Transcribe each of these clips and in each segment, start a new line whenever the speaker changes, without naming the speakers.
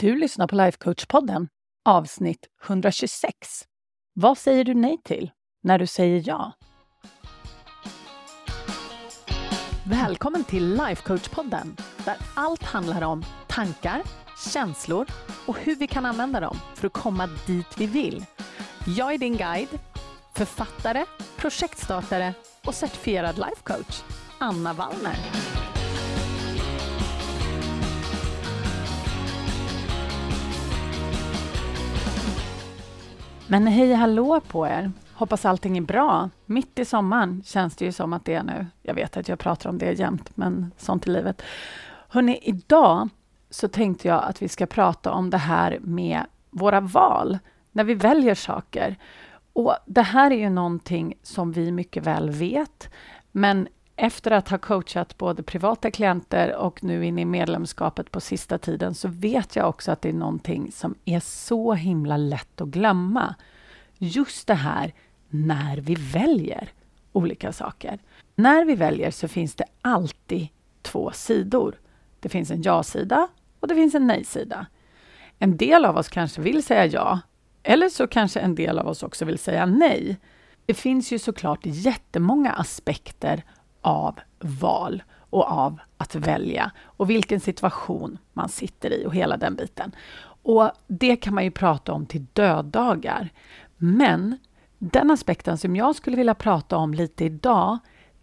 Du lyssnar på Lifecoach-podden, avsnitt 126. Vad säger du nej till när du säger ja? Välkommen till Lifecoach-podden, där allt handlar om tankar, känslor och hur vi kan använda dem för att komma dit vi vill. Jag är din guide, författare, projektstartare och certifierad lifecoach, Anna Wallner. Men hej hallå på er! Hoppas allting är bra. Mitt i sommaren känns det ju som att det är nu. Jag vet att jag pratar om det jämt, men sånt är livet. Hörni, idag så tänkte jag att vi ska prata om det här med våra val, när vi väljer saker. Och Det här är ju någonting som vi mycket väl vet, men efter att ha coachat både privata klienter och nu in i medlemskapet på sista tiden så vet jag också att det är någonting som är så himla lätt att glömma. Just det här när vi väljer olika saker. När vi väljer så finns det alltid två sidor. Det finns en ja-sida och det finns en nej-sida. En del av oss kanske vill säga ja, eller så kanske en del av oss också vill säga nej. Det finns ju såklart jättemånga aspekter av val och av att välja och vilken situation man sitter i och hela den biten. Och Det kan man ju prata om till döddagar. Men den aspekten som jag skulle vilja prata om lite idag,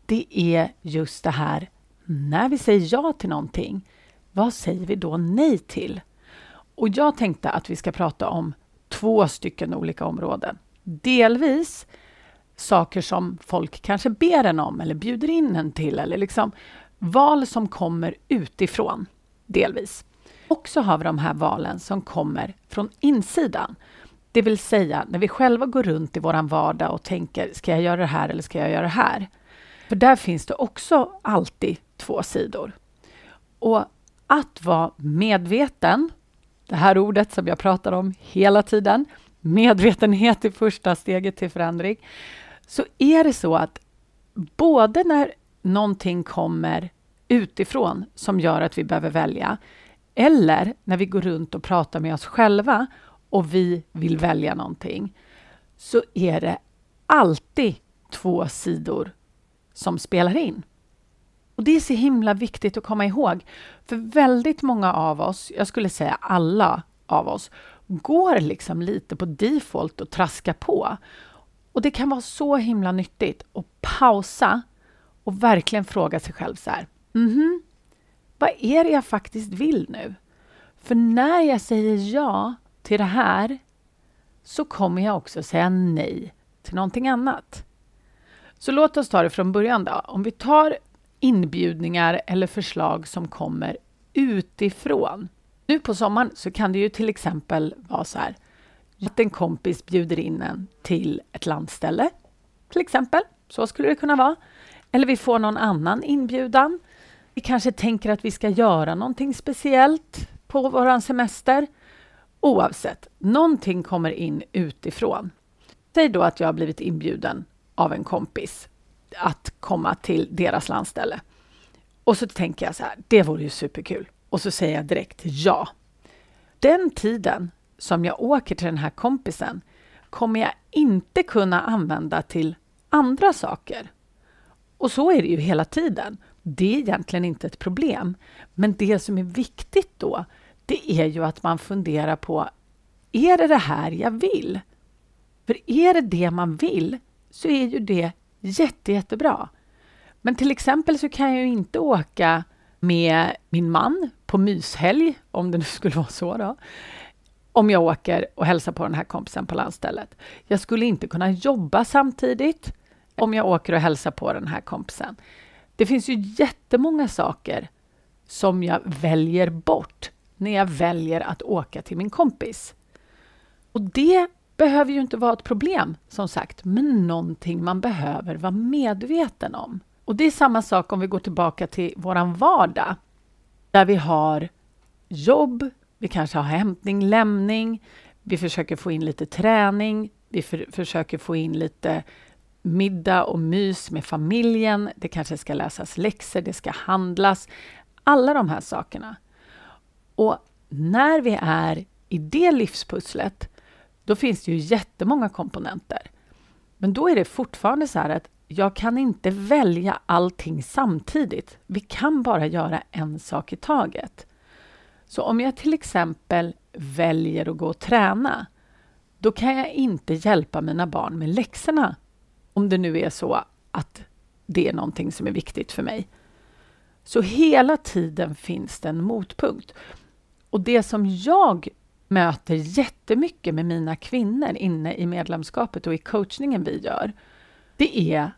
det är just det här när vi säger ja till någonting, vad säger vi då nej till? Och jag tänkte att vi ska prata om två stycken olika områden. Delvis saker som folk kanske ber en om eller bjuder in en till eller liksom val som kommer utifrån, delvis. Och så har vi de här valen som kommer från insidan. Det vill säga när vi själva går runt i vår vardag och tänker, ska jag göra det här eller ska jag göra det här? För där finns det också alltid två sidor. Och att vara medveten, det här ordet som jag pratar om hela tiden, medvetenhet är första steget till förändring så är det så att både när någonting kommer utifrån som gör att vi behöver välja eller när vi går runt och pratar med oss själva och vi vill välja någonting så är det alltid två sidor som spelar in. Och Det är så himla viktigt att komma ihåg. För väldigt många av oss, jag skulle säga alla av oss, går liksom lite på default och traskar på. Och det kan vara så himla nyttigt att pausa och verkligen fråga sig själv så här. Mm -hmm, vad är det jag faktiskt vill nu? För när jag säger ja till det här så kommer jag också säga nej till någonting annat. Så låt oss ta det från början då. Om vi tar inbjudningar eller förslag som kommer utifrån. Nu på sommaren så kan det ju till exempel vara så här att en kompis bjuder in en till ett landställe, till exempel. Så skulle det kunna vara. Eller vi får någon annan inbjudan. Vi kanske tänker att vi ska göra någonting speciellt på vår semester. Oavsett, någonting kommer in utifrån. Säg då att jag har blivit inbjuden av en kompis att komma till deras landställe. Och så tänker jag så här, det vore ju superkul. Och så säger jag direkt ja. Den tiden som jag åker till den här kompisen kommer jag inte kunna använda till andra saker. Och så är det ju hela tiden. Det är egentligen inte ett problem. Men det som är viktigt då, det är ju att man funderar på, är det det här jag vill? För är det det man vill, så är ju det jätte, jättebra. Men till exempel så kan jag ju inte åka med min man på myshelg, om det nu skulle vara så då, om jag åker och hälsar på den här kompisen på landstället. Jag skulle inte kunna jobba samtidigt om jag åker och hälsar på den här kompisen. Det finns ju jättemånga saker som jag väljer bort när jag väljer att åka till min kompis. Och det behöver ju inte vara ett problem, som sagt, men någonting man behöver vara medveten om. Och det är samma sak om vi går tillbaka till vår vardag, där vi har jobb, vi kanske har hämtning, lämning. Vi försöker få in lite träning. Vi för, försöker få in lite middag och mys med familjen. Det kanske ska läsas läxor, det ska handlas. Alla de här sakerna. Och när vi är i det livspusslet, då finns det ju jättemånga komponenter. Men då är det fortfarande så här att jag kan inte välja allting samtidigt. Vi kan bara göra en sak i taget. Så om jag till exempel väljer att gå och träna, då kan jag inte hjälpa mina barn med läxorna. Om det nu är så att det är någonting som är viktigt för mig. Så hela tiden finns det en motpunkt. Och det som jag möter jättemycket med mina kvinnor inne i medlemskapet och i coachningen vi gör, det är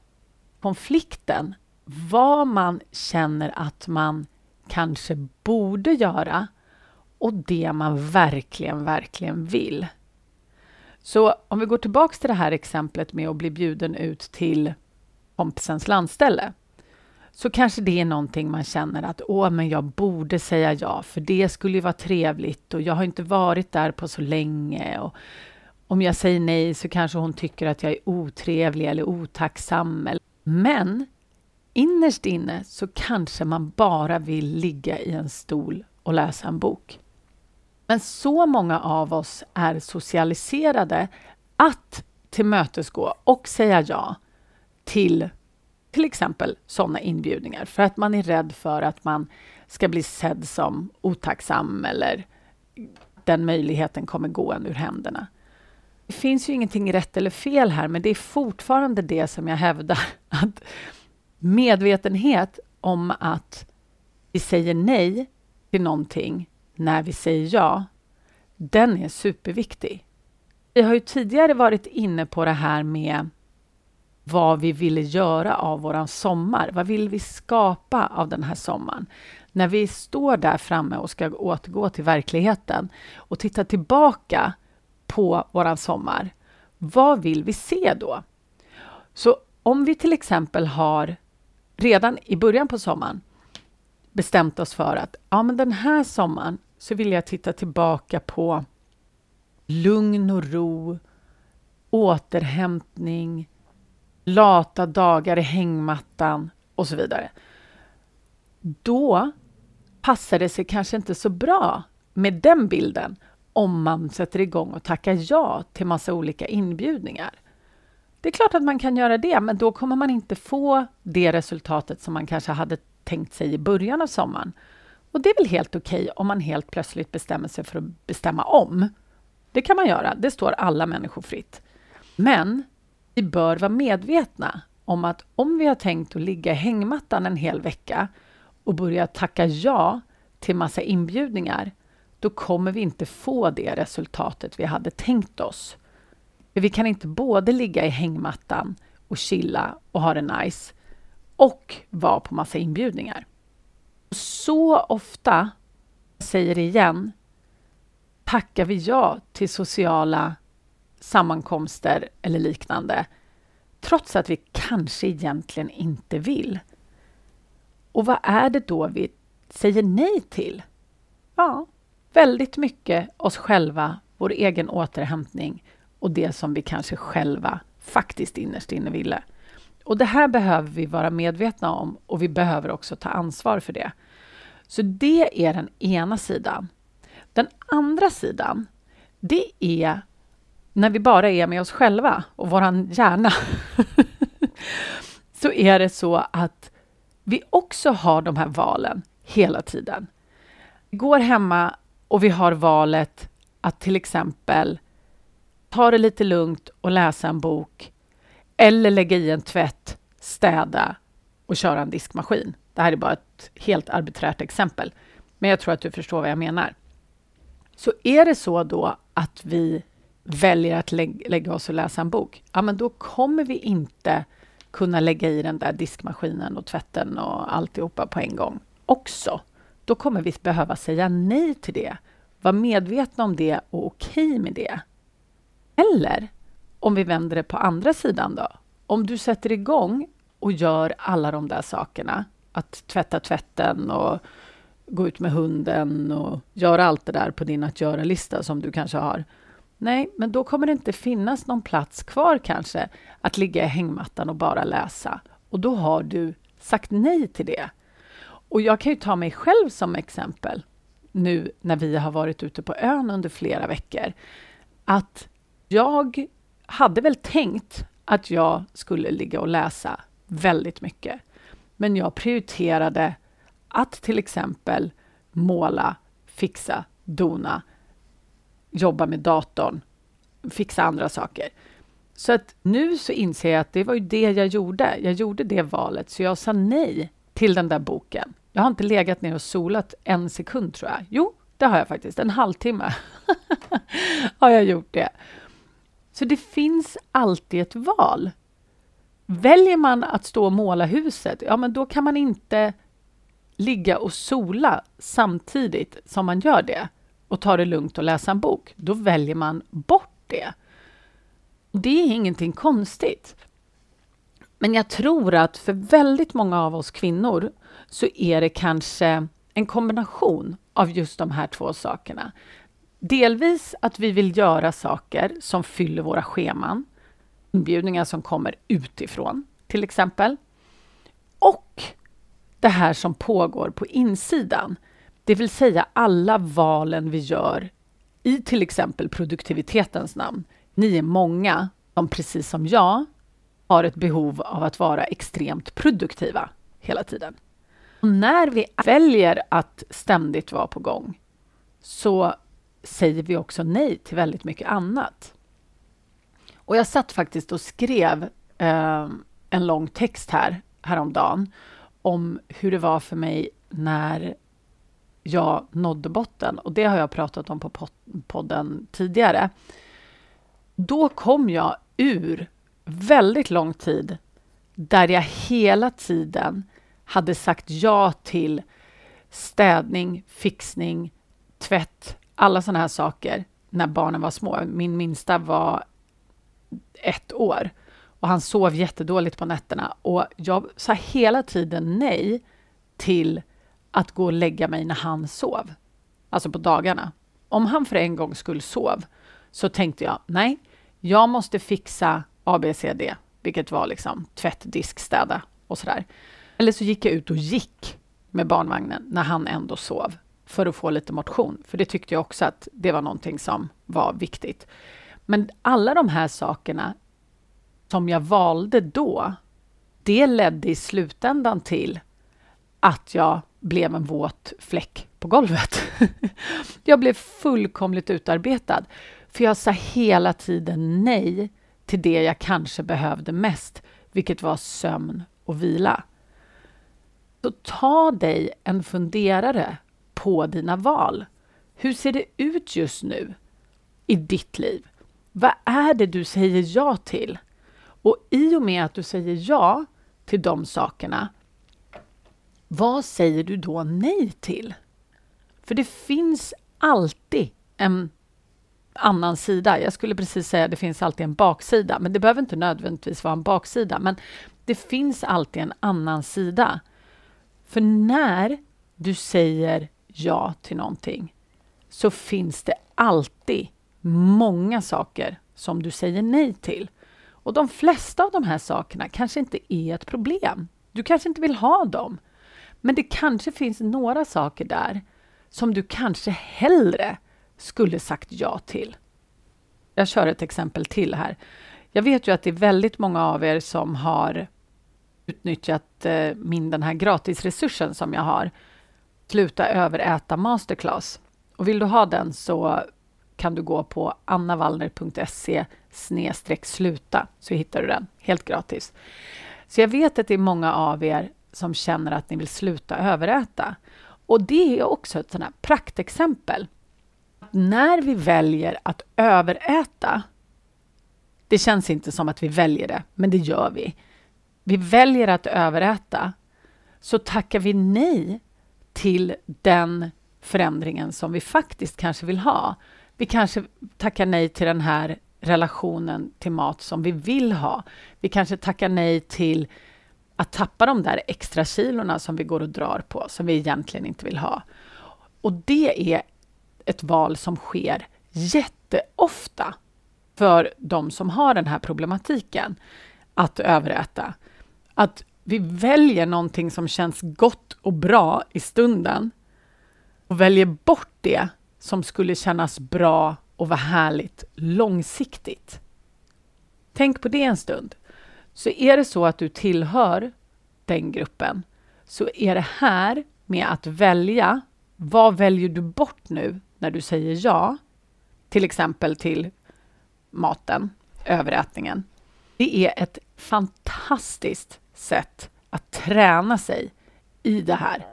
konflikten. Vad man känner att man kanske borde göra och det man verkligen, verkligen vill. Så om vi går tillbaka till det här exemplet med att bli bjuden ut till kompisens landställe så kanske det är någonting man känner att åh, men jag borde säga ja, för det skulle ju vara trevligt och jag har inte varit där på så länge. Och om jag säger nej så kanske hon tycker att jag är otrevlig eller otacksam. Men innerst inne så kanske man bara vill ligga i en stol och läsa en bok. Men så många av oss är socialiserade att tillmötesgå och säga ja till till exempel sådana inbjudningar för att man är rädd för att man ska bli sedd som otacksam eller den möjligheten kommer gå en ur händerna. Det finns ju ingenting rätt eller fel här, men det är fortfarande det som jag hävdar att medvetenhet om att vi säger nej till någonting när vi säger ja, den är superviktig. Vi har ju tidigare varit inne på det här med vad vi ville göra av våran sommar. Vad vill vi skapa av den här sommaren? När vi står där framme och ska återgå till verkligheten och titta tillbaka på våran sommar, vad vill vi se då? Så om vi till exempel har redan i början på sommaren bestämt oss för att ja, men den här sommaren så vill jag titta tillbaka på lugn och ro, återhämtning, lata dagar i hängmattan och så vidare. Då passar det sig kanske inte så bra med den bilden om man sätter igång och tackar ja till massa olika inbjudningar. Det är klart att man kan göra det, men då kommer man inte få det resultatet som man kanske hade tänkt sig i början av sommaren. Och det är väl helt okej okay om man helt plötsligt bestämmer sig för att bestämma om. Det kan man göra, det står alla människor fritt. Men vi bör vara medvetna om att om vi har tänkt att ligga i hängmattan en hel vecka och börja tacka ja till massa inbjudningar, då kommer vi inte få det resultatet vi hade tänkt oss. För vi kan inte både ligga i hängmattan och chilla och ha det nice och vara på massa inbjudningar. Så ofta, säger det igen, tackar vi ja till sociala sammankomster eller liknande trots att vi kanske egentligen inte vill. Och vad är det då vi säger nej till? Ja, väldigt mycket oss själva, vår egen återhämtning och det som vi kanske själva faktiskt innerst inne ville. Och det här behöver vi vara medvetna om och vi behöver också ta ansvar för det. Så det är den ena sidan. Den andra sidan, det är när vi bara är med oss själva och vår hjärna, så är det så att vi också har de här valen hela tiden. Vi går hemma och vi har valet att till exempel ta det lite lugnt och läsa en bok eller lägga i en tvätt, städa och köra en diskmaskin. Det här är bara ett helt arbiträrt exempel, men jag tror att du förstår vad jag menar. Så är det så då att vi väljer att lä lägga oss och läsa en bok, ja men då kommer vi inte kunna lägga i den där diskmaskinen och tvätten och alltihopa på en gång också. Då kommer vi behöva säga nej till det, vara medvetna om det och okej okay med det. Eller om vi vänder det på andra sidan då. Om du sätter igång och gör alla de där sakerna, att tvätta tvätten och gå ut med hunden och göra allt det där på din att göra-lista som du kanske har. Nej, men då kommer det inte finnas någon plats kvar kanske att ligga i hängmattan och bara läsa. Och då har du sagt nej till det. Och jag kan ju ta mig själv som exempel. nu när vi har varit ute på ön under flera veckor att jag hade väl tänkt att jag skulle ligga och läsa väldigt mycket. Men jag prioriterade att till exempel måla, fixa, dona, jobba med datorn, fixa andra saker. Så att nu så inser jag att det var ju det jag gjorde. Jag gjorde det valet, så jag sa nej till den där boken. Jag har inte legat ner och solat en sekund, tror jag. Jo, det har jag faktiskt. En halvtimme har jag gjort det. Så det finns alltid ett val. Väljer man att stå och måla huset, ja men då kan man inte ligga och sola samtidigt som man gör det och ta det lugnt och läsa en bok. Då väljer man bort det. Det är ingenting konstigt. Men jag tror att för väldigt många av oss kvinnor så är det kanske en kombination av just de här två sakerna. Delvis att vi vill göra saker som fyller våra scheman. Inbjudningar som kommer utifrån, till exempel. Och det här som pågår på insidan. Det vill säga alla valen vi gör i till exempel produktivitetens namn. Ni är många som precis som jag har ett behov av att vara extremt produktiva hela tiden. Och när vi väljer att ständigt vara på gång så säger vi också nej till väldigt mycket annat. Och jag satt faktiskt och skrev eh, en lång text här häromdagen om hur det var för mig när jag nådde botten. Och det har jag pratat om på podden tidigare. Då kom jag ur väldigt lång tid där jag hela tiden hade sagt ja till städning, fixning, tvätt, alla sådana här saker när barnen var små. Min minsta var ett år och han sov jättedåligt på nätterna och jag sa hela tiden nej till att gå och lägga mig när han sov, alltså på dagarna. Om han för en gång skulle sov så tänkte jag nej, jag måste fixa ABCD, vilket var liksom tvätt, disk, städa och sådär. Eller så gick jag ut och gick med barnvagnen när han ändå sov för att få lite motion, för det tyckte jag också att det var någonting som var viktigt. Men alla de här sakerna som jag valde då, det ledde i slutändan till att jag blev en våt fläck på golvet. jag blev fullkomligt utarbetad, för jag sa hela tiden nej till det jag kanske behövde mest, vilket var sömn och vila. Så ta dig en funderare på dina val. Hur ser det ut just nu i ditt liv? Vad är det du säger ja till? Och i och med att du säger ja till de sakerna, vad säger du då nej till? För det finns alltid en annan sida. Jag skulle precis säga att det finns alltid en baksida, men det behöver inte nödvändigtvis vara en baksida. Men det finns alltid en annan sida. För när du säger ja till någonting så finns det alltid många saker som du säger nej till. Och de flesta av de här sakerna kanske inte är ett problem. Du kanske inte vill ha dem. Men det kanske finns några saker där som du kanske hellre skulle sagt ja till. Jag kör ett exempel till här. Jag vet ju att det är väldigt många av er som har utnyttjat eh, min, den här gratisresursen som jag har. Sluta överäta masterclass. Och vill du ha den så kan du gå på annavallner.se sluta så hittar du den helt gratis. Så jag vet att det är många av er som känner att ni vill sluta överäta. Och det är också ett sånt här praktexempel. När vi väljer att överäta, det känns inte som att vi väljer det, men det gör vi. Vi väljer att överäta, så tackar vi nej till den förändringen som vi faktiskt kanske vill ha. Vi kanske tackar nej till den här relationen till mat som vi vill ha. Vi kanske tackar nej till att tappa de där extra kilorna som vi går och drar på, som vi egentligen inte vill ha. Och det är ett val som sker jätteofta för de som har den här problematiken att överäta. Att vi väljer någonting som känns gott och bra i stunden och väljer bort det som skulle kännas bra och vara härligt långsiktigt. Tänk på det en stund. Så är det så att du tillhör den gruppen så är det här med att välja, vad väljer du bort nu när du säger ja? Till exempel till maten, överätningen. Det är ett fantastiskt sätt att träna sig i det här.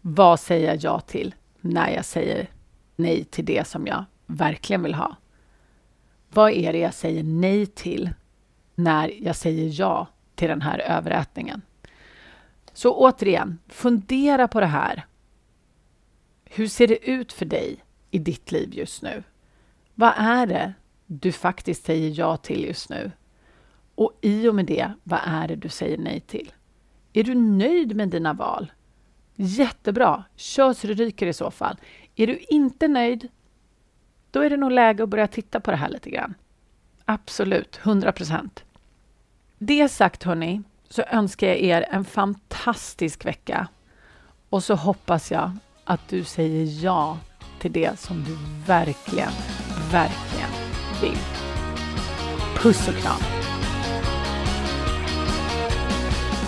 Vad säger jag ja till när jag säger nej till det som jag verkligen vill ha? Vad är det jag säger nej till när jag säger ja till den här överätningen? Så återigen, fundera på det här. Hur ser det ut för dig i ditt liv just nu? Vad är det du faktiskt säger ja till just nu? Och i och med det, vad är det du säger nej till? Är du nöjd med dina val? Jättebra, kör så det ryker i så fall. Är du inte nöjd, då är det nog läge att börja titta på det här lite grann. Absolut, 100 procent. Det sagt hörni, så önskar jag er en fantastisk vecka. Och så hoppas jag att du säger ja till det som du verkligen, verkligen vill. Puss och kram!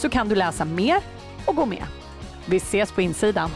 så kan du läsa mer och gå med. Vi ses på insidan.